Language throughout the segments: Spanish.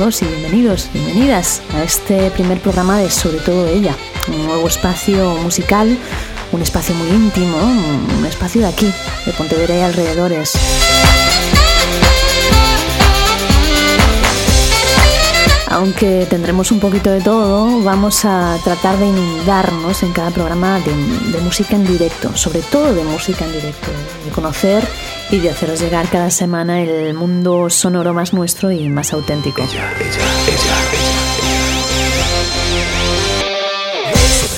y bienvenidos, bienvenidas a este primer programa de Sobre todo ella, un nuevo espacio musical, un espacio muy íntimo, un espacio de aquí, de Pontevedra y alrededores. Aunque tendremos un poquito de todo, vamos a tratar de inundarnos en cada programa de, música en directo, sobre todo de música en directo, de conocer y de haceros llegar cada semana el mundo sonoro más nuestro y más auténtico.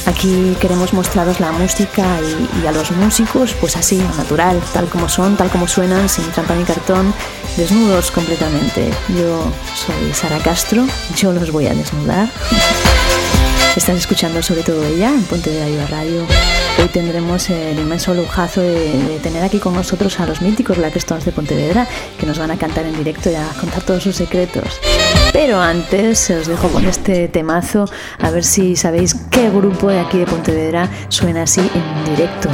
Aquí queremos mostraros la música y, a los músicos, pues así, natural, tal como son, tal como suenan, sin trampa ni cartón, desnudos completamente. Yo soy Sara Castro, yo los voy a desnudar. Estás escuchando sobre todo ella en Ponte de Ayuda Radio. Hoy tendremos el inmenso lujazo de, tener aquí con nosotros a los míticos Black Stones de Pontevedra que nos van a cantar en directo y a contar todos sus secretos. Pero antes os dejo con este temazo a ver si sabéis qué grupo de aquí de Pontevedra suena así en directo.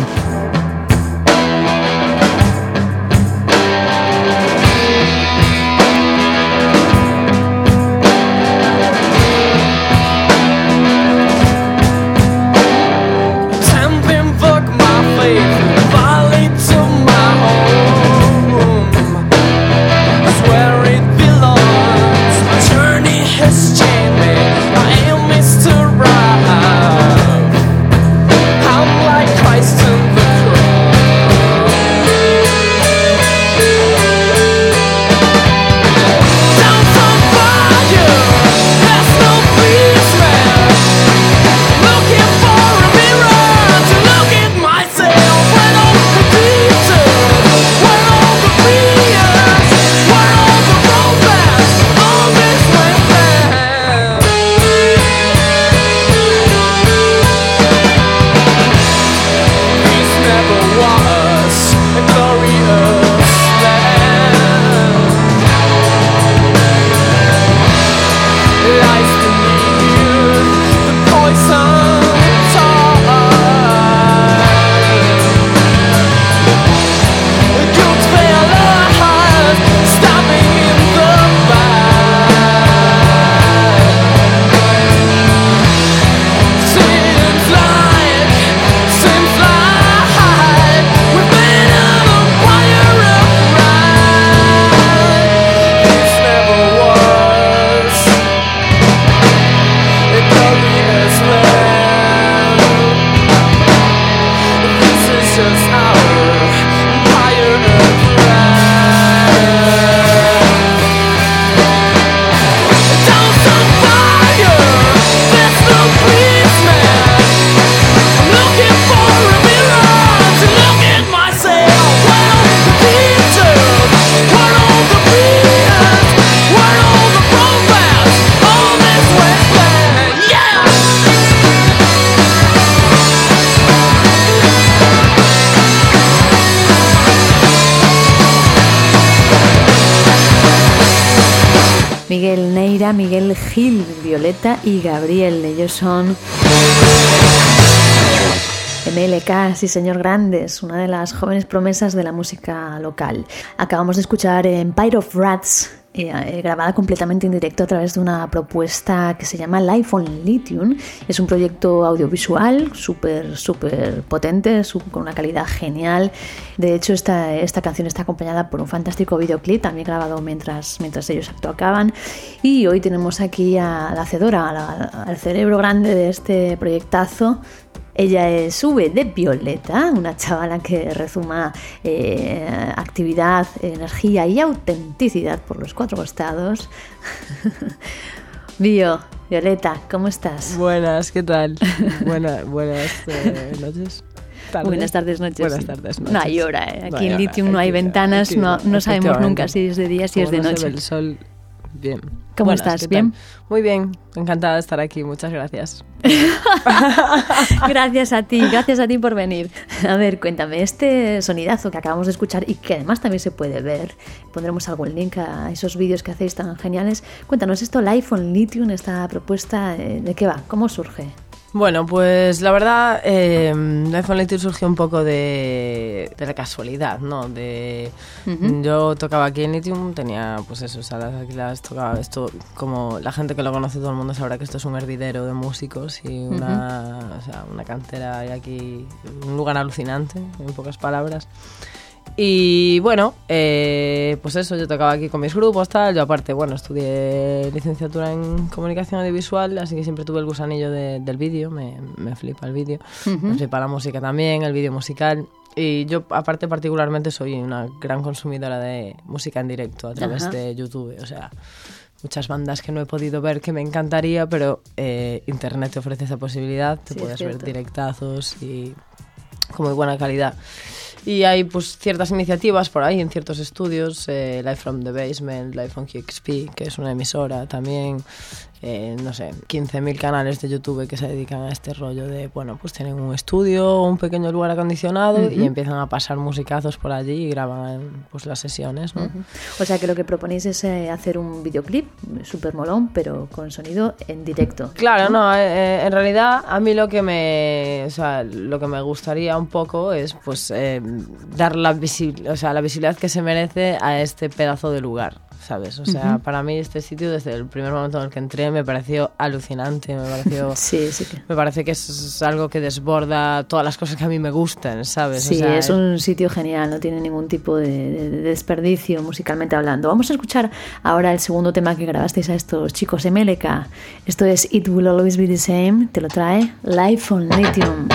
Miguel Gil, Violeta y Gabriel. Ellos son MLK, sí señor Grandes, una de las jóvenes promesas de la música local. Acabamos de escuchar Empire of Rats, eh, eh, grabada completamente en directo a través de una propuesta que se llama Life on Lithium. Es un proyecto audiovisual súper, súper potente, con una calidad genial. De hecho, esta, esta canción está acompañada por un fantástico videoclip, también grabado mientras, mientras ellos actuaban. Y hoy tenemos aquí a la hacedora, al cerebro grande de este proyectazo, ella es V de Violeta, una chavala que rezuma eh, actividad, energía y autenticidad por los cuatro costados. Bio, Violeta, ¿cómo estás? Buenas, ¿qué tal? buenas eh, noches. Buenas tardes, noches. Buenas tardes, noches. No hay hora, ¿eh? aquí en Lithium no hay ventanas, no, no sabemos nunca si es de día, si es de noche. el sol Bien. ¿Cómo estás? ¿Bien? Muy bien, encantada de estar aquí, muchas gracias. gracias a ti, gracias a ti por venir. A ver, cuéntame, este sonidazo que acabamos de escuchar y que además también se puede ver, pondremos algún link a esos vídeos que hacéis tan geniales. Cuéntanos esto, el iPhone Lithium, esta propuesta, eh, ¿de qué va? ¿Cómo surge? Bueno, pues la verdad, eh, iPhone Little surgió un poco de, de la casualidad, ¿no? De, Yo tocaba aquí en Lithium, tenía pues eso, salas aquí las tocaba esto, como la gente que lo conoce, todo el mundo sabrá que esto es un hervidero de músicos y una, o sea, una cantera y aquí, un lugar alucinante, en pocas palabras. Y bueno, eh, pues eso, yo tocaba aquí con mis grupos, tal. Yo aparte, bueno, estudié licenciatura en comunicación audiovisual, así que siempre tuve el gusanillo del vídeo, me, me, flipa el vídeo, me flipa la música también, el vídeo musical. Y yo aparte particularmente soy una gran consumidora de música en directo a través de YouTube, o sea, muchas bandas que no he podido ver que me encantaría, pero eh, Internet te ofrece esa posibilidad, te puedes ver directazos y con muy buena calidad. Y hay pues ciertas iniciativas por ahí en ciertos estudios, eh, Live from the Basement, Live from QXP, que es una emisora también, eh, no sé, 15.000 canales de YouTube que se dedican a este rollo de, bueno, pues tienen un estudio, un pequeño lugar acondicionado y empiezan a pasar musicazos por allí y graban pues las sesiones, ¿no? O sea que lo que proponéis es eh, hacer un videoclip súper molón, pero con sonido en directo. Claro, no, eh, en realidad a mí lo que me, o sea, lo que me gustaría un poco es pues dar la, o sea, la visibilidad que se merece a este pedazo de lugar. ¿sabes? O sea, para mí este sitio desde el primer momento en el que entré me pareció alucinante, me pareció... sí, sí. Me parece que es algo que desborda todas las cosas que a mí me gustan, ¿sabes? Sí, es un sitio genial, no tiene ningún tipo de, desperdicio musicalmente hablando. Vamos a escuchar ahora el segundo tema que grabasteis a estos chicos de MLK. Esto es It Will Always Be The Same, te lo trae Life on Lithium.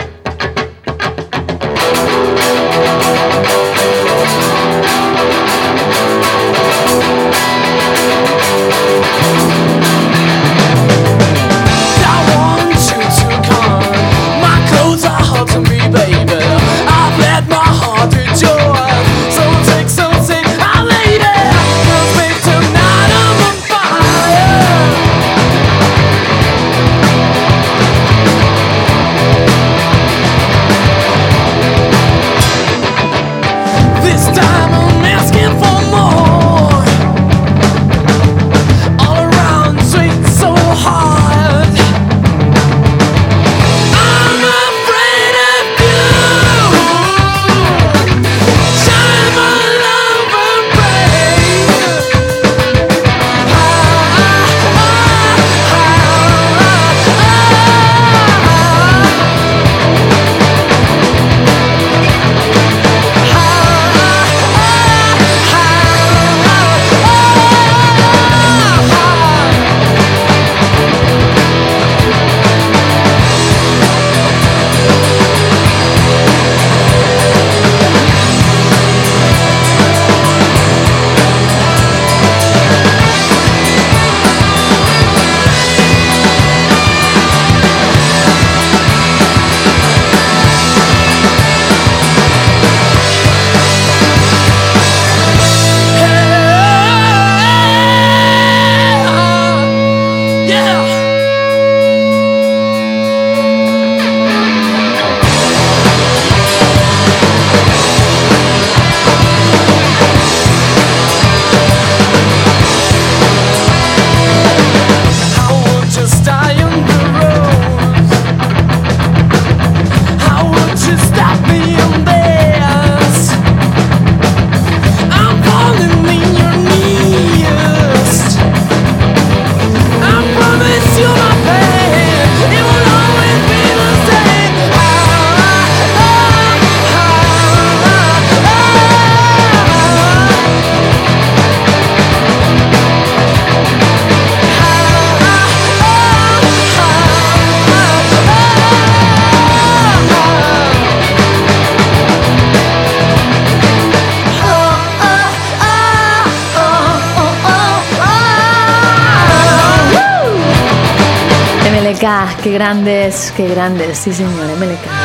Qué grandes, qué grandes, sí señor, MLK.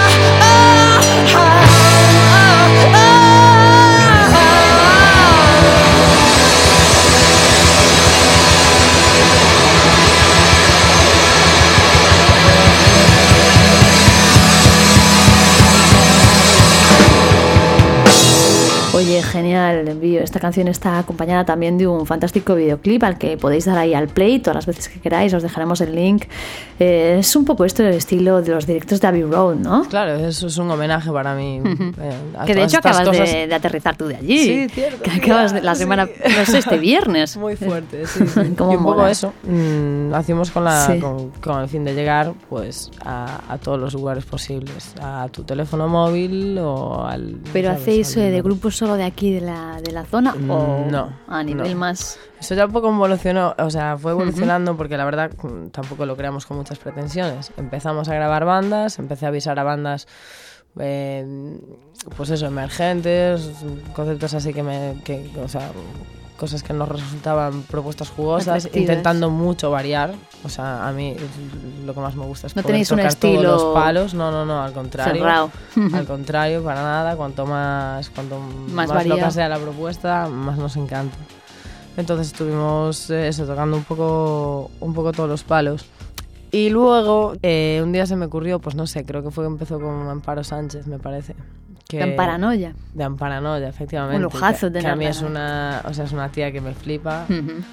Genial. Esta canción está acompañada también de un fantástico videoclip al que podéis dar ahí al play todas las veces que queráis, os dejaremos el link. Eh, es un poco esto del estilo de los directos de Abbey Road, ¿no? Claro, eso es un homenaje para mí. Eh, que de hecho acabas de, aterrizar tú de allí. Sí, cierto. Que acabas de la semana, no sé, este viernes. Muy fuerte, sí. Como y un poco eso. Mm, hacemos con, la, con, el fin de llegar pues a, todos los lugares posibles, a tu teléfono móvil o al... Pero hacéis eh, de grupos de aquí de la, de la zona o mm, no, a nivel más? Eso ya un poco evolucionó, o sea, fue evolucionando porque la verdad mm, tampoco lo creamos con muchas pretensiones. Empezamos a grabar bandas, empecé a avisar a bandas, eh, pues eso, emergentes, conceptos así que me, que, o sea, cosas que nos resultaban propuestas jugosas, intentando mucho variar. O sea, a mí lo que más me gusta es no poder tenéis tocar un estilo todos los palos. No, no, no, al contrario. al contrario, para nada. Cuanto más, cuanto más, más loca sea la propuesta, más nos encanta. Entonces estuvimos eh, eso, tocando un poco, un poco todos los palos. Y luego, eh, un día se me ocurrió, pues no sé, creo que fue que empezó con Amparo Sánchez, me parece. De Amparanoia. De Amparanoia, efectivamente. Un lujazo que, que a mí es una, o sea, es una tía que me flipa.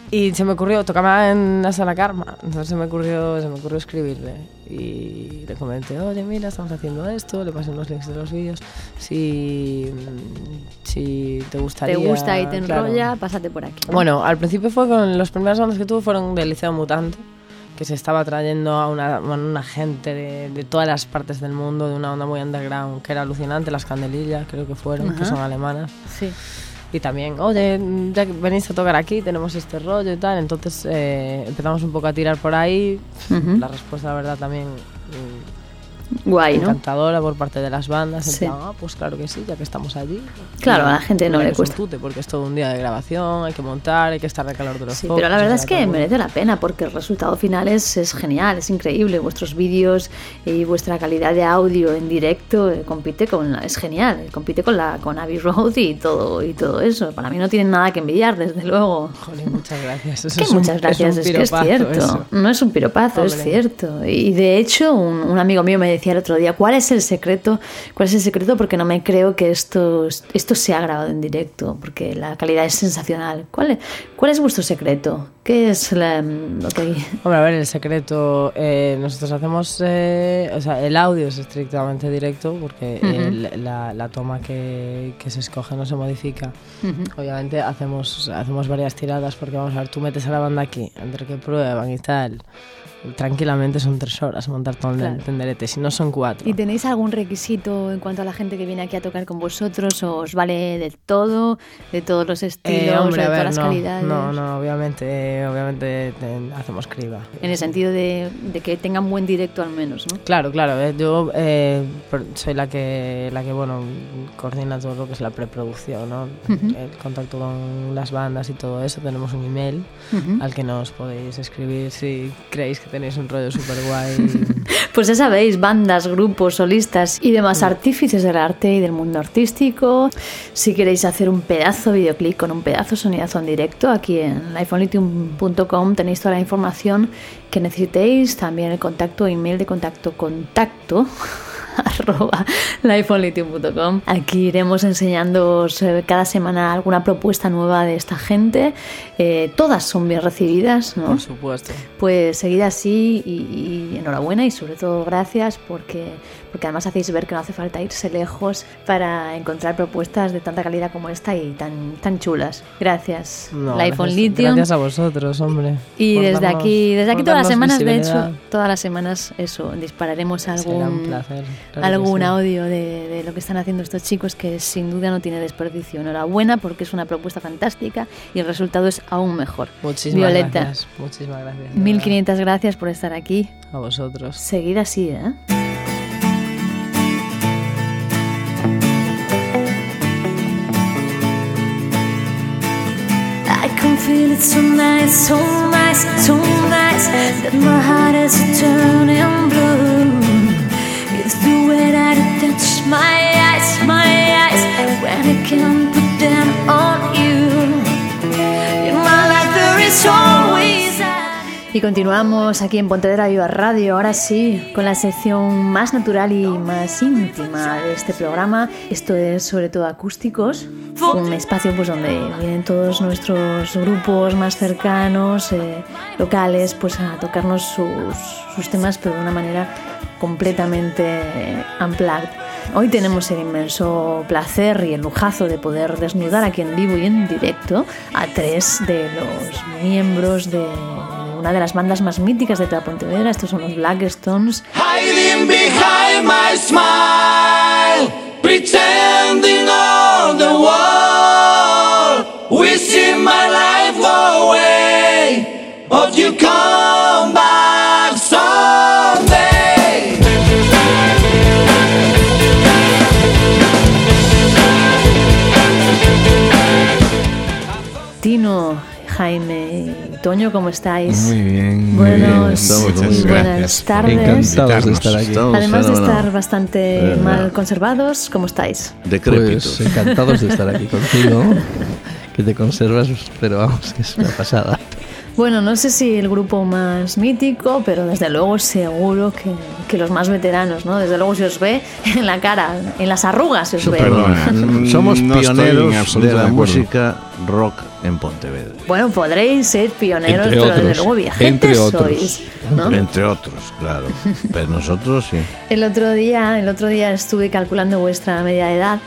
Y se me ocurrió, tocaba en la sala Karma, entonces se me ocurrió, se me ocurrió escribirle. Y le comenté, oye, mira, estamos haciendo esto, le pasé unos links de los vídeos. Si, si te gustaría... Te gusta y te enrolla, pásate por aquí. Bueno, al principio fue con los primeros bandas que tuve fueron del Liceo Mutante que se estaba trayendo a una, una gente de, de, todas las partes del mundo, de una onda muy underground, que era alucinante, las candelillas creo que fueron, que son alemanas. Sí. Y también, oye, ya que venís a tocar aquí, tenemos este rollo y tal, entonces eh, empezamos un poco a tirar por ahí. La respuesta, la verdad, también mm, Guay, ¿no? Encantadora por parte de las bandas. Sí. ah, pues claro que sí, ya que estamos allí. Claro, a la gente no le cuesta. porque es todo un día de grabación, hay que montar, hay que estar de calor de los Sí, pero la verdad es que merece la pena porque el resultado final es, es genial, es increíble. Vuestros vídeos y vuestra calidad de audio en directo eh, compite con la, es genial, compite con la con Abbey Road y todo y todo eso. Para mí no tienen nada que envidiar, desde luego. Joder, muchas gracias. Eso es muchas gracias, es, que es cierto. No es un piropazo, es cierto. Y de hecho, un, un amigo mío me decía el otro día, ¿cuál es el secreto? ¿Cuál es el secreto? Porque no me creo que esto, esto sea grabado en directo, porque la calidad es sensacional. ¿Cuál es, cuál es vuestro secreto? ¿Qué es la, lo que hay? Hombre, a ver, el secreto, eh, nosotros hacemos, eh, o sea, el audio es estrictamente directo, porque la, la, toma que, que, se escoge no se modifica. Obviamente hacemos, hacemos varias tiradas, porque vamos a ver, tú metes a la banda aquí, entre que prueban y tal tranquilamente son tres horas montar todo el tenderete, si no son cuatro. ¿Y tenéis algún requisito en cuanto a la gente que viene aquí a tocar con vosotros? ¿O os vale de todo? ¿De todos los estilos? Eh, de todas las calidades? No, no, obviamente, obviamente hacemos criba. En el sentido de, que tengan buen directo al menos, ¿no? Claro, claro. Eh, yo eh, soy la que, la que, bueno, coordina todo lo que es la preproducción, ¿no? El contacto con las bandas y todo eso. Tenemos un email al que nos podéis escribir si creéis que tenéis un rollo súper guay. pues ya sabéis, bandas, grupos, solistas y demás artífices del arte y del mundo artístico. Si queréis hacer un pedazo videoclip con un pedazo sonidazo en directo, aquí en lifeonlithium.com tenéis toda la información que necesitéis, también el contacto, email de contacto, contacto arroba lifeonlithium.com. Aquí iremos enseñando eh, cada semana alguna propuesta nueva de esta gente. Eh, todas son bien recibidas, ¿no? Por supuesto. Pues seguid así y, enhorabuena y sobre todo gracias porque, porque además hacéis ver que no hace falta irse lejos para encontrar propuestas de tanta calidad como esta y tan, tan chulas. Gracias. No, Lithium. Gracias a vosotros, hombre. Y desde aquí, desde aquí todas las semanas, de hecho, todas las semanas eso, dispararemos algún, algún audio de, de, lo que están haciendo estos chicos que sin duda no tiene desperdicio. Enhorabuena porque es una propuesta fantástica y el resultado es aún mejor. Muchísimas Violeta, gracias. Muchísimas gracias. 1500 gracias por estar aquí. A vosotros. Seguid así, ¿eh? Can feel it nice, so nice, so nice That my heart is turning blue. It's the way that it touches my eyes, my eyes When I can put them on you. In my life there is always Y continuamos aquí en Pontevedra Viva Radio, ahora sí, con la sección más natural y más íntima de este programa. Esto es sobre todo acústicos, un espacio pues donde vienen todos nuestros grupos más cercanos, eh, locales, pues a tocarnos sus, sus temas, pero de una manera completamente unplugged. Hoy tenemos el inmenso placer y el lujazo de poder desnudar aquí en vivo y en directo a tres de los miembros de una de las bandas más míticas de toda Pontevedra. Estos son los Black Stones. Hiding behind my smile, pretending on the wall, wishing my life away, but you come back someday. Tino, Jaime y Toño, ¿cómo estáis? Muy bien, muy Buenos, bien. Muchas muy buenas gracias tardes. Encantados de estar aquí. Estamos Además de estar bastante Verdad. mal conservados, ¿cómo estáis? Decrépitos. Pues encantados de estar aquí contigo, que te conservas, pero vamos, que es una pasada. Bueno, no sé si el grupo más mítico, pero desde luego seguro que, que los más veteranos, ¿no? Desde luego se os ve en la cara, en las arrugas se os ve. Perdona, Somos no pioneros de la música rock en Pontevedra. Bueno, podréis ser pioneros, Entre pero desde otros, luego viajantes entre otros. sois, ¿no? Entre otros, claro. Pero nosotros sí. El otro día, el otro día estuve calculando vuestra media edad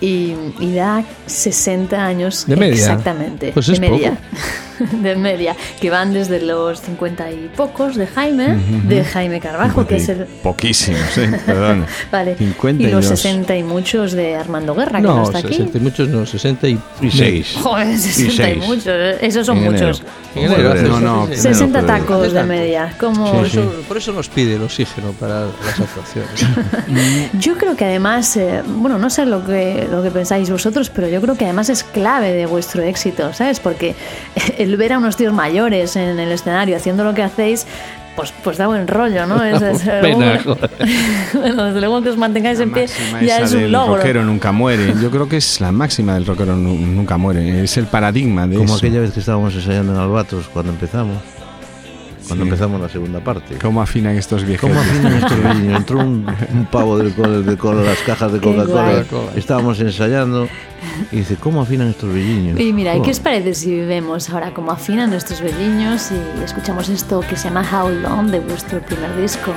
y, y da 60 años ¿De media? exactamente. Pues de es media. de media, que van desde los 50 y pocos de Jaime, de Jaime Carbajo, que es el Poquísimos, sí, perdón. Vale. 52. Y los 60 y muchos de Armando Guerra, que no, No, está aquí. 60 y muchos, no, 60 y... Y seis. Joder, 60 y, seis. muchos. eh, Esos son En enero. muchos. En enero No, no, sí, sí, sí. 60 pero- tacos de media. Como Por eso, por eso nos pide el oxígeno para las actuaciones. Yo creo que además, eh, bueno, no sé lo que, lo que pensáis vosotros, pero yo creo que además es clave de vuestro éxito, ¿sabes? Porque el ver a unos tíos mayores en el escenario haciendo lo que hacéis, pues, pues da buen rollo, ¿no? Es, desde Pena, luego- bueno, desde luego que os mantengáis en pie ya esa es un del logro. rockero nunca muere. Yo creo que es la máxima del rockero nu- nunca muere. Es el paradigma de Como eso. aquella vez que estábamos ensayando en Albatros cuando empezamos. Cuando Sí. empezamos la segunda parte. ¿Cómo afinan estos viejos? ¿Cómo afinan estos niños? Entró un, un pavo del cole, de con las cajas de Coca-Cola. Estábamos ensayando y dice, ¿cómo afinan estos villiños? Y mira, ¿y Oh. qué os parece si vemos ahora cómo afinan nuestros velliños y escuchamos esto que se llama How Long de vuestro primer disco?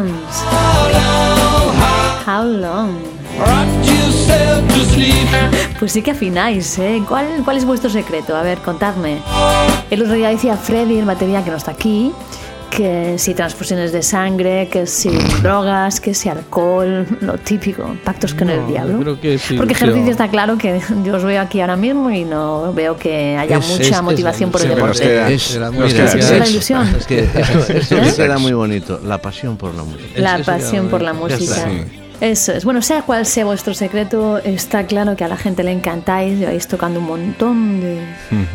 Stones. How long? Pues sí que afináis, ¿eh? ¿Cuál, ¿Cuál es vuestro secreto? A ver, contadme. El otro día decía Freddy, el batería que no está aquí, que si transfusiones de sangre, que si drogas, que si alcohol, lo típico, pactos con el diablo. yo creo que es Porque ejercicio está claro que yo os veo aquí ahora mismo y no veo que haya Es- mucha es- motivación por el deporte. es la ilusión. Es eso, ¿Eh? me queda muy bonito. La pasión por la música. La Eso pasión por la música. Sí. Eso es. Bueno, sea cual sea vuestro secreto, está claro que a la gente le encantáis. Lleváis tocando un montón de,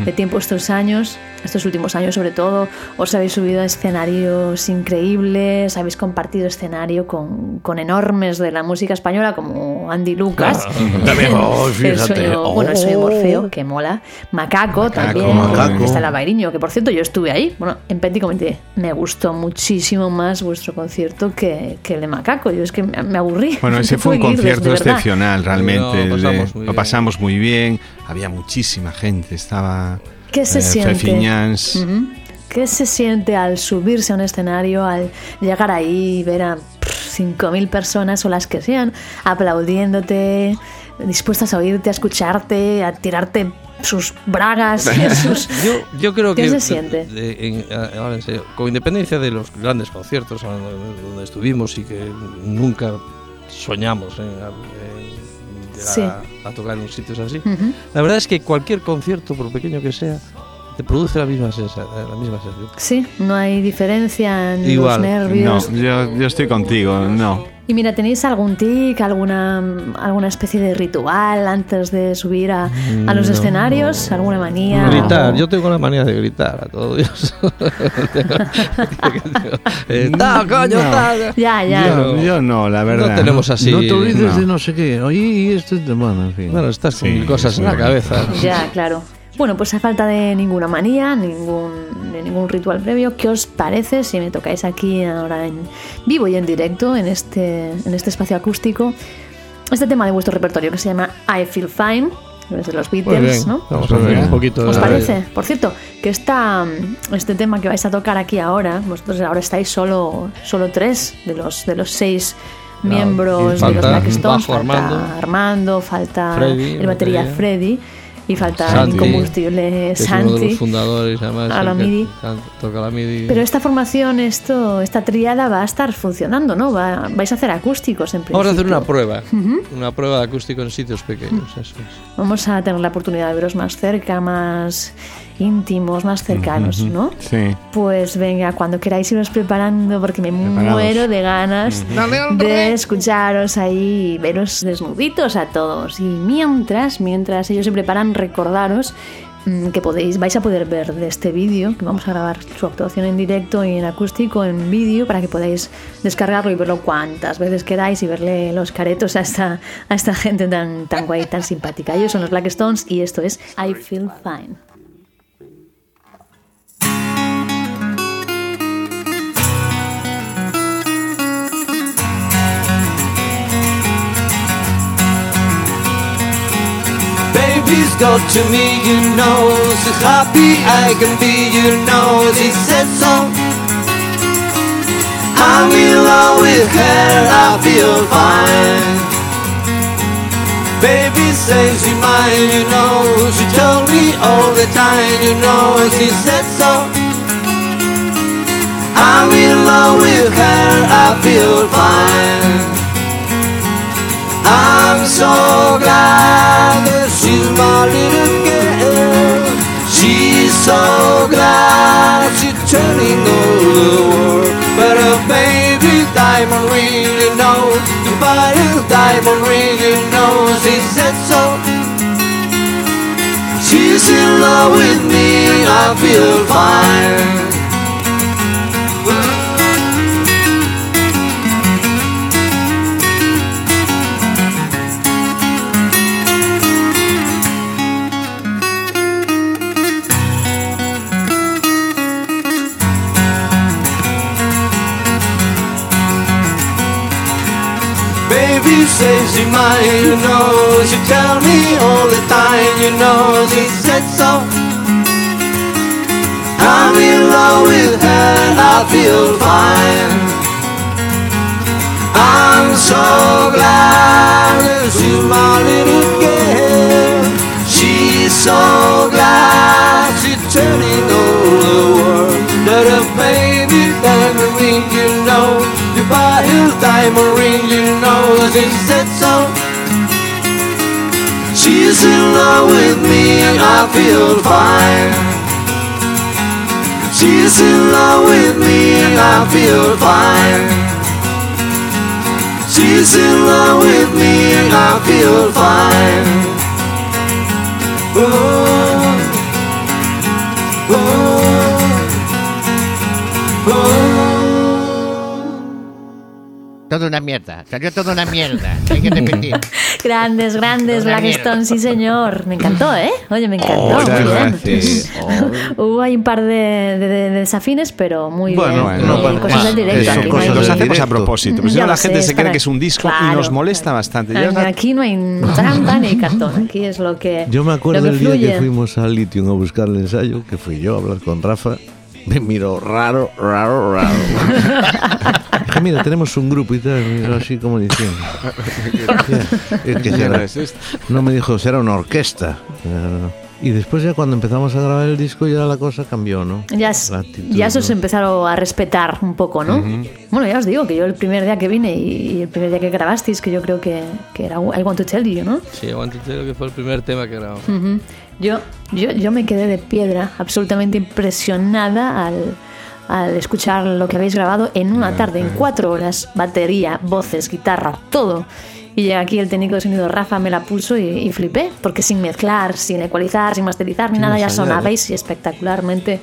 de tiempo estos años, estos últimos años sobre todo. Os habéis subido a escenarios increíbles, habéis compartido escenario con, con enormes de la música española como Andy Lucas. También, oh, el sueño, bueno, el sueño Oh. Morfeo, que mola. Macaco, Macaco, también. Macaco. Está la Bairiño, que por cierto yo estuve ahí. Bueno, en Petit comenté, me gustó muchísimo más vuestro concierto que, que el de Macaco. Yo es que me me Bueno, ese fue un concierto excepcional, realmente. No, lo pasamos muy lo bien. pasamos muy bien. Había muchísima gente. Estaba ¿Qué se eh, siente? ¿Qué se siente al subirse a un escenario, al llegar ahí y ver a pff, 5.000 personas o las que sean aplaudiéndote, dispuestas a oírte, a escucharte, a tirarte sus bragas, sus... Yo, yo creo ¿Qué que. se siente? de- en- a- ahora en serio, con independencia de los grandes conciertos donde estuvimos y que nunca soñamos en, en llegar Sí. a, a tocar en sitios así, Ujú. la verdad es que cualquier concierto, por pequeño que sea, te produce la misma sensación. La misma sensación. Sí, no hay diferencia en Igual. los nervios. No, yo, yo estoy contigo, no. Y mira, ¿tenéis algún tic, alguna, alguna especie de ritual antes de subir a, a los No. escenarios? ¿Alguna manía? Gritar, yo tengo la manía de gritar a todo Dios. Eh, "Ta, coño, No. ta". Ya, ya. Yo, yo no, la verdad. No tenemos así. no te olvides no. de no sé qué. Oye, y esto es de bueno, en fin. Bueno, estás con Sí, cosas es en la cabeza. Ya, claro. Bueno, pues a falta de ninguna manía, ningún, de ningún ritual previo, ¿qué os parece si me tocáis aquí ahora en vivo y en directo, en este, en este espacio acústico, este tema de vuestro repertorio que se llama I Feel Fine, que es de los Beatles, bien. ¿no? Vamos a ver un poquito de ¿Os parece? Por cierto, que esta, este tema que vais a tocar aquí ahora, vosotros ahora estáis solo, solo tres de los, de los seis miembros de los Black Stones. falta Armando. Armando, falta Freddy, el batería batería. Freddy y falta Santi, incombustible que es uno de Santi. los fundadores, además. a la MIDI. Toca la MIDI. Pero esta formación, esto, esta triada va a estar funcionando, ¿no? Va- vais a hacer acústicos en principio. Vamos a hacer una prueba. Una prueba de acústico en sitios pequeños. Eso es. Vamos a tener la oportunidad de veros más cerca, más íntimos, más cercanos, ¿no? Sí. Pues venga, cuando queráis iros preparando, porque me Preparados. muero de ganas de escucharos ahí y veros desnuditos a todos. Y mientras, mientras ellos se preparan, recordaros mm, que podéis, vais a poder ver de este vídeo, que vamos a grabar su actuación en directo y en acústico en vídeo para que podáis descargarlo y verlo cuantas veces queráis y verle los caretos a esta, a esta gente tan, tan guay, tan simpática. Ellos son los Black Stones y esto es I Feel Fine. Baby's got to me, you know. So happy I can be, you know. She said so. I'm in love with her, I feel fine. Baby says she mine, you know. She told me all the time, you know. She said so. I'm in love with her, I feel fine. I'm so glad my little girl. She's so glad she's turning all the world. But a baby diamond ring, you know, the body diamond ring, you know, she said so. She's in love with me, I feel fine. Says she mine, you know She tell me all the time, you know She said so. I'm in love with her, I feel fine. I'm so glad this is my little girl. She's so glad she's telling all the world. That a baby diamond ring, you know, you buy his diamond ring, you know. That She's in love with me and I feel fine. She's in love with me and I feel fine. She's in love with me and I feel fine. Oh, oh, oh. Toda una mierda, salió toda una mierda. Hay que repetir. Grandes, grandes, Blackstone, sí señor. Me encantó, ¿eh? Oye, me encantó. Muchas muy bien. Hubo ahí un par de, de- de desafines, pero muy Bueno, bien. bueno, bueno, cosas del directo. eso, aquí no cosas hay- del Los hacemos a propósito, Ya no lo la gente sé, se cree que es un disco y Claro. nos molesta bastante. Ya Aquí no hay trampa ni cartón. Aquí es lo que. Yo me acuerdo lo que el día que fuimos a Lithium a buscar el ensayo, que fui yo a hablar con Rafa. Me miró raro, raro, raro. Dije, mira, tenemos un grupo y tal. Miró así como diciendo. Es que será- no me dijo, será una orquesta. Y después ya cuando empezamos a grabar el disco ya la cosa cambió, ¿no? Ya, es- actitud, ya se os ¿no? empezaron a respetar un poco, ¿no? Bueno, ya os digo que yo el primer día que vine y, y el primer día que grabasteis, que yo creo que, que era I Want to Tell You, ¿no? Sí, aguante Telo, que fue el primer tema que grabamos. Yo, yo, yo me quedé de piedra, absolutamente impresionada al, al escuchar lo que habéis grabado en una tarde, en cuatro horas, batería, voces, guitarra, todo. Y llega aquí el técnico de sonido Rafa, me la pulso y, y flipé, porque sin mezclar, sin ecualizar, sin masterizar ni nada, ya ensayar, ¿eh? sonabais espectacularmente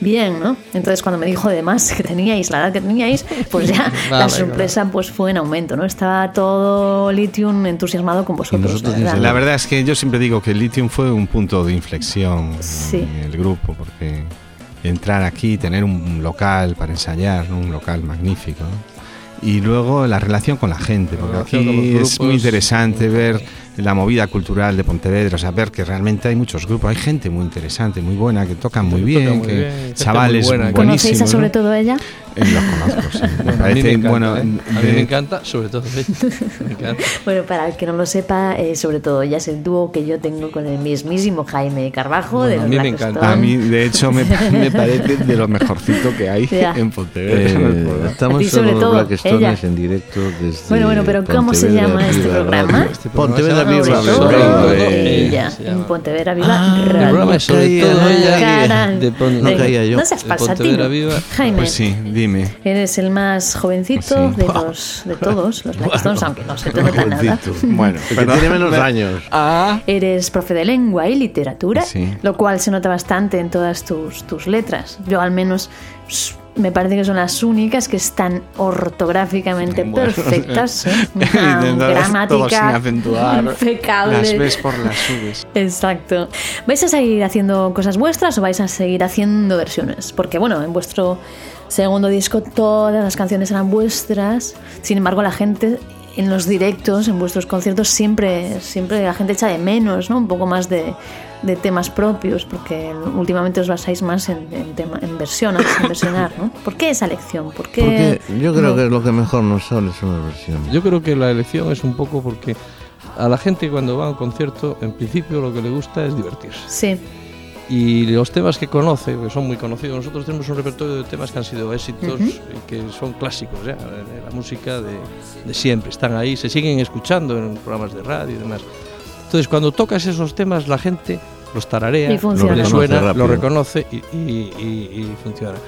bien, ¿no? Entonces cuando me dijo además que teníais la edad que teníais, pues ya la sorpresa pues fue en aumento, ¿no? Estaba todo Lithium entusiasmado con vosotros. nosotros la verdad. La verdad es que yo siempre digo que Lithium fue un punto de inflexión Sí. en el grupo, porque entrar aquí, tener un local para ensayar, ¿no? un local magnífico, ¿no? Y luego la relación con la gente, porque La aquí es muy interesante ver la movida cultural de Pontevedra, o sea, ver que realmente hay muchos grupos, hay gente muy interesante, muy buena, que tocan muy Que bien, tocan muy que bien, chavales muy buena, que- ¿Conocéis a sobre ¿no? todo ella? Eh, Los conozco, sí. Me a mí me parece, encanta, bueno, ¿eh? a mí de- me encanta, sobre todo ella. Me encanta. Bueno, para el que no lo sepa, eh, sobre todo ella es el dúo que yo tengo con el mismísimo Jaime Carbajo de Bueno, a los mí me encanta. A mí, de hecho, me, me parece de lo mejorcito que hay Ya. en Pontevedra. Eh, estamos A sobre los todo, Blackstones ella. en directo desde Bueno, bueno, pero ¿cómo se Pontevedra llama este programa? Este Pontevedra programa se Viva Sobre todo ella, en. Pontevedra Viva Ah, El Radio. programa es sobre caía, todo no ella de No caía yo. No seas. Pontevedra Viva. Jaime, Pues sí, dime. eres el más jovencito Sí. de, los, de todos los Blackstones, aunque no se te nota nada. Bueno, que tiene menos años. Ah, Eres profe de lengua y literatura, Sí. lo cual se nota bastante en todas tus, tus letras. Yo al menos me parece que son las únicas que están ortográficamente Bueno, perfectas. gramática acentuar. impecable. las ves por las subes. Exacto. ¿Vais a seguir haciendo cosas vuestras o vais a seguir haciendo versiones? Porque bueno, en vuestro segundo disco todas las canciones eran vuestras. Sin embargo, la gente en los directos, en vuestros conciertos, siempre, siempre la gente echa de menos, ¿no? Un poco más de, de temas propios, porque últimamente os basáis más en, en, tema- en versiones, en versionar, ¿no? ¿Por qué esa elección? ¿Por qué Porque yo creo no? que lo que mejor nos sale son las versiones. Yo creo que la elección es un poco porque a la gente cuando va a un concierto, en principio lo que le gusta es divertirse. Sí, Y los temas que conoce, que son muy conocidos, nosotros tenemos un repertorio de temas que han sido éxitos y que son clásicos ya, de la música de, de siempre, están ahí, se siguen escuchando en programas de radio y demás. Entonces, cuando tocas esos temas, la gente los tararea, Y funciona. le Lo suena, reconoce lo reconoce y, y- y- y funciona.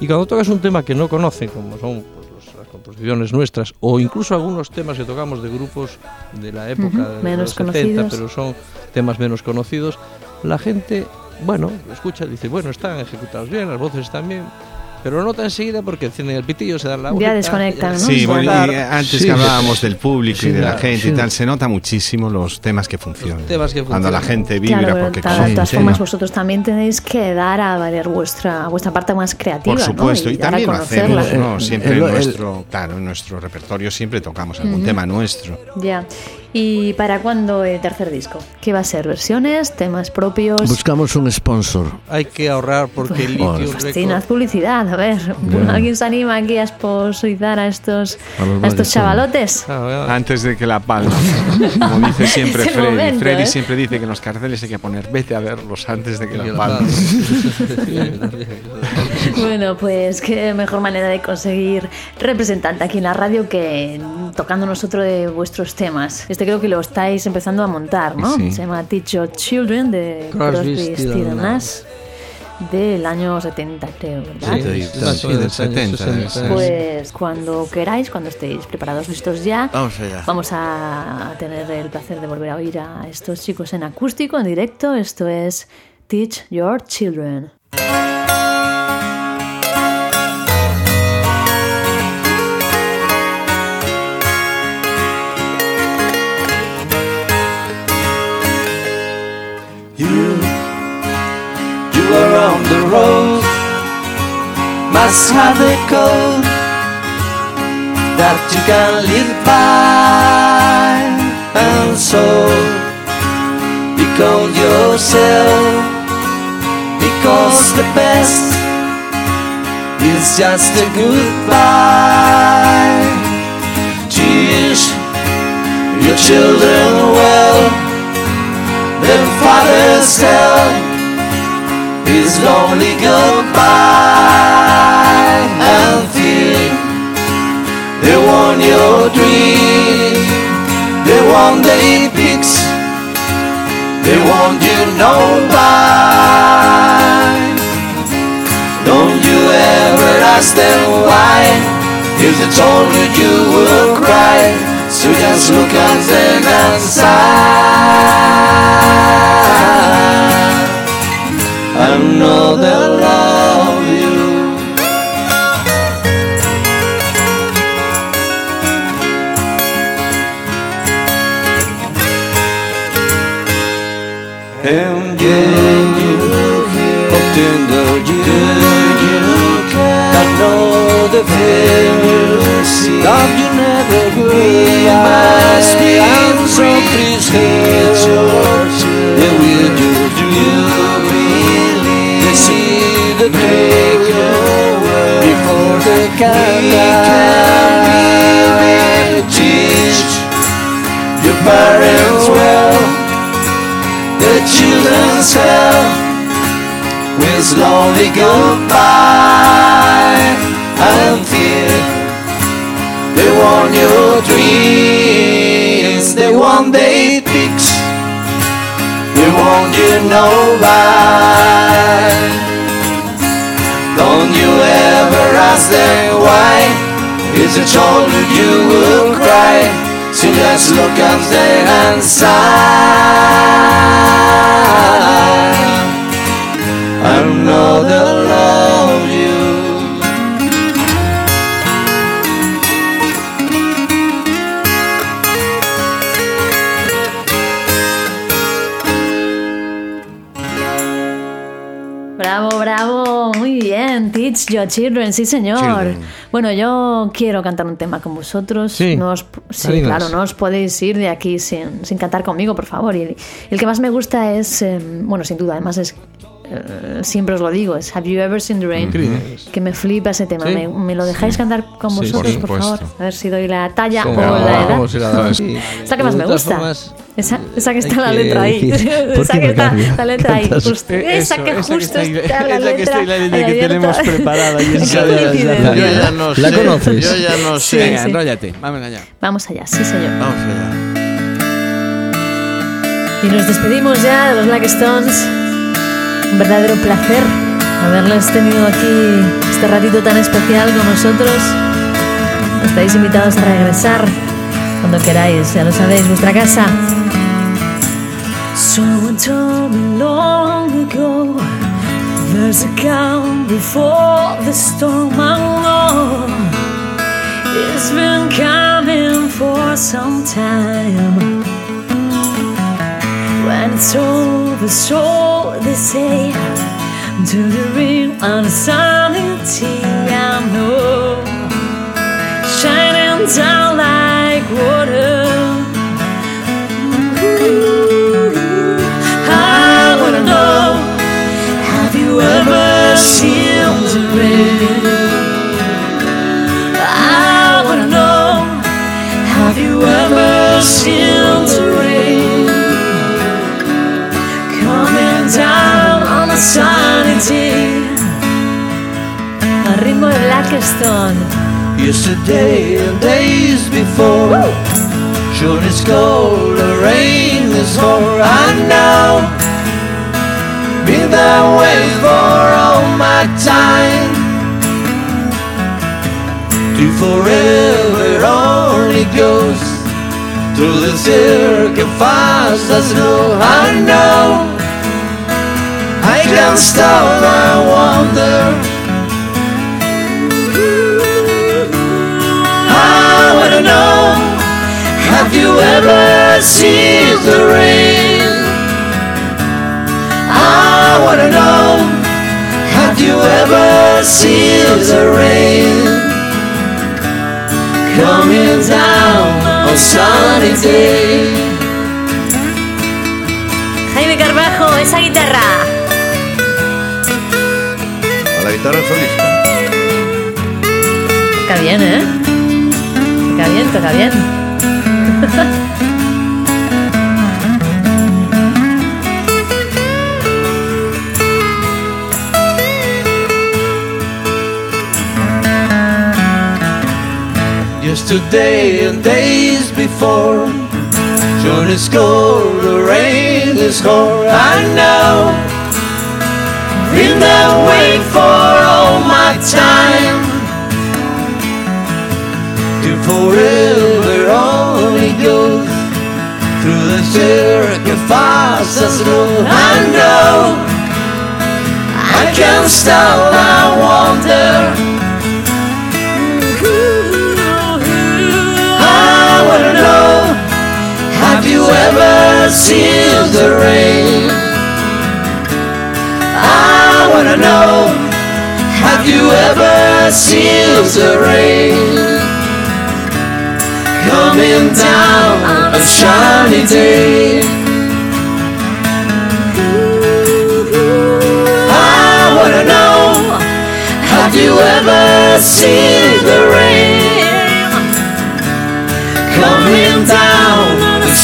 Y cuando tocas un tema que no conoce, como son pues, los- las composiciones nuestras, o incluso algunos temas que tocamos de grupos de la época Ujú, de menos los 70, conocidos. pero son temas menos conocidos, la gente, bueno, lo escucha, dice, bueno, están ejecutados bien, las voces están bien, pero nota enseguida porque encienden el pitillo, se dan la Ya vuelta, desconectan, ¿no? Sí, bueno, y antes Sí, que hablábamos del público Sí, y de la gente sí. y tal, se nota muchísimo los temas que funcionan. Los temas que Cuando la funcionan. gente vibra, Claro, porque de todas- formas vosotros también tenéis que dar a valer vuestra vuestra parte más creativa, Por supuesto, ¿no? y, dar a también lo hacemos, ¿no? Siempre el- en el- nuestro, claro, en nuestro repertorio siempre tocamos algún tema nuestro. Ya. ¿Y para cuándo el tercer disco? ¿Qué va a ser? ¿Versiones? ¿Temas propios? Buscamos un sponsor. Hay que ahorrar porque el Bueno. litio Fascina, publicidad, a ver. Ya. ¿Alguien se anima aquí a sponsorizar a estos, A a estos chavalotes? Ah, Antes de que la palma. Como dice siempre Freddy. momento, Freddy ¿eh? siempre dice que en los carteles hay que poner vete a verlos antes de que la palma. Bueno, pues qué mejor manera de conseguir representante aquí en la radio que tocándonos otro de vuestros temas. Este creo que lo estáis empezando a montar, ¿no? Sí. Se llama Teach Your Children de Crosby, Crosby, Nash del año 70, creo, ¿verdad? Sí, Sí, del años 70, debe 60. ser. Pues cuando queráis, cuando estéis preparados, listos ya, Vamos allá. vamos a tener el placer de volver a oír a estos chicos en acústico, en directo. Esto es Teach Your Children. Must have a code that you can live by, and so become yourself, because the best is just a goodbye. Teach your children well then fathers tell his lonely goodbye. And feel they want your dream. They want the pics they want you know by don't you ever ask them why. If they told you you would cry. So just look at them and sigh I know they love you And can you obtain the you I know the fear you see That you never will must be And so please hell with lonely goodbye and fear. They want your dreams, they want their pics, they want you know. Don't you ever ask them why? Is it told you you will cry? So just look at them and sigh. I know they love Bravo, bravo, muy bien. Teach Your Children, sí señor. Children. Bueno, yo quiero cantar un tema con vosotros. Sí. No os- sí, claro, no os podéis ir de aquí sin, sin cantar conmigo, por favor. Y el, el que más me gusta es, eh, bueno, sin duda, además es, siempre os lo digo, es Have You Ever Seen the Rain? Que me flipa ese tema. Sí. ¿Me, me lo dejáis cantar con Sí, vosotros, por por, favor? A ver si doy la talla ¿Cómo- o la edad. la da? Sí. Es la que más me gusta. formas, Esa, esa que está la que letra ahí. decir, ¿por esa que está la letra ahí. Esa que justo está la esa que letra. está ahí la letra ahí que tenemos preparada y esa- coincidencia. Yo ya no ¿La sé, conoces? Yo ya no sé. Venga, sí. enróllate. Vamos allá. Vamos allá, sí señor. Vamos allá. Y nos despedimos ya de los Black Stones. Un verdadero placer haberles tenido aquí este ratito tan especial con nosotros. Estáis invitados a regresar cuando queráis, ya lo sabéis, vuestra casa. Someone long ago There's a calm before the storm I know It's been coming for some time When it's over, so they say. To the rain and the sanity I know. Shining down like water forever only goes through the fast as snow. I know. I can't stop, I wonder. I wanna know Have you ever seen the rain? I wanna know Have you ever seen the rain? Coming down on sunny day Jaime Carbajo, esa guitarra. A la guitarra solista. Toca bien, ¿eh? Toca bien, toca bien. Yesterday and days before it's cold, the rain is hard I know. Been that way for all my time To forever only goes Through the fast as snow I know. I can't stop, I wonder ever seen the rain? I wanna know Have you ever seen the rain? Coming down on a shiny day I wanna know Have you ever seen the rain? coming down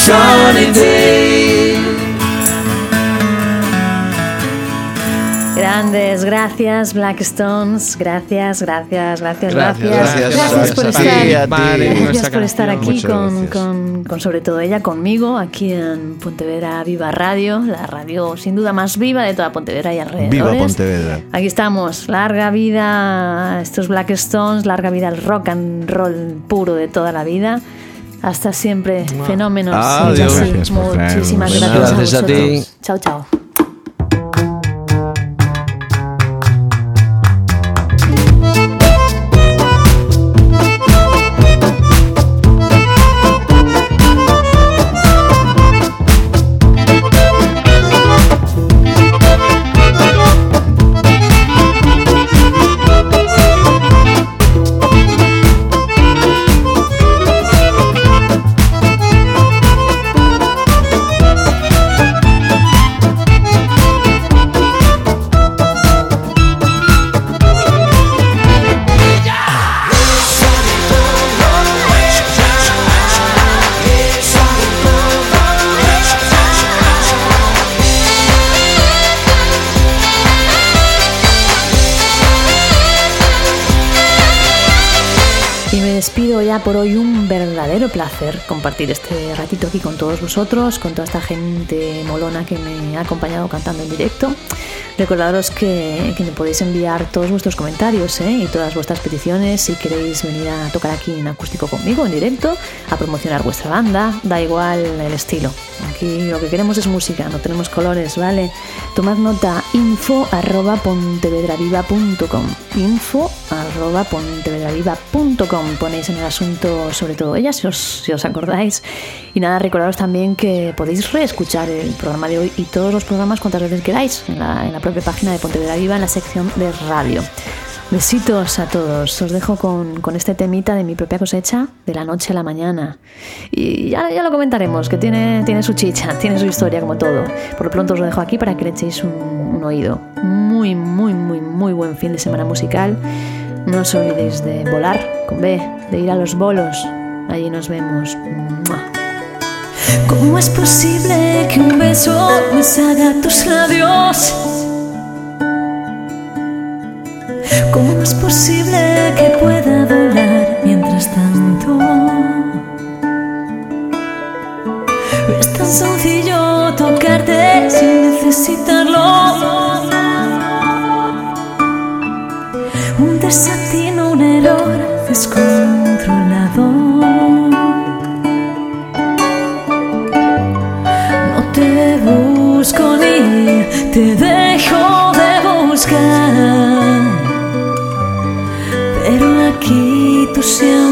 sunny day. Grandes, gracias Blackstones, gracias, gracias, gracias, Gracias, gracias. gracias, por estar. ti, a ti. Vale, Gracias por estar aquí con, con- con sobre todo ella, conmigo, aquí en Pontevedra Viva Radio, la radio sin duda más viva de toda Pontevedra y alrededor. Viva Pontevedra. Aquí estamos, larga vida a estos Black Stones, larga vida al rock and roll puro de toda la vida. Hasta siempre, fenómenos. Adiós. así. Gracias. Muchísimas gracias, gracias a ti. vosotros. Chao, chao. Por hoy. Un verdadero placer compartir este ratito aquí con todos vosotros, con toda esta gente molona que me ha acompañado cantando en directo. Recordaros que, que me podéis enviar todos vuestros comentarios ¿eh? y todas vuestras peticiones si queréis venir a tocar aquí en acústico conmigo en directo, a promocionar vuestra banda, da igual el estilo. Aquí lo que queremos es música, no tenemos colores, ¿vale? Tomad nota info arroba pontevedraviva.com info arroba pontevedraviva.com ponéis en el asunto sobre todo ella si os, si os acordáis. Y nada recordaros también que podéis reescuchar el programa de hoy y todos los programas cuantas veces queráis en la, en la propia página de Pontevedra Viva en la sección de radio Besitos a todos. Os dejo con, con este temita de mi propia cosecha, de la noche a la mañana. Y ya, ya lo comentaremos, que tiene, tiene su chicha, tiene su historia como todo. Por lo pronto os lo dejo aquí para que le echéis un, un oído. Muy, muy, muy, muy buen fin de semana musical. No os olvidéis de volar con B, de ir a los bolos. Allí nos vemos. ¿Cómo es posible que un beso me salga a tus labios? ¿Cómo es posible que pueda volar mientras tanto? Es tan sencillo tocarte sin necesitarlo. Un desatino, un error 谢。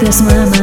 This moment.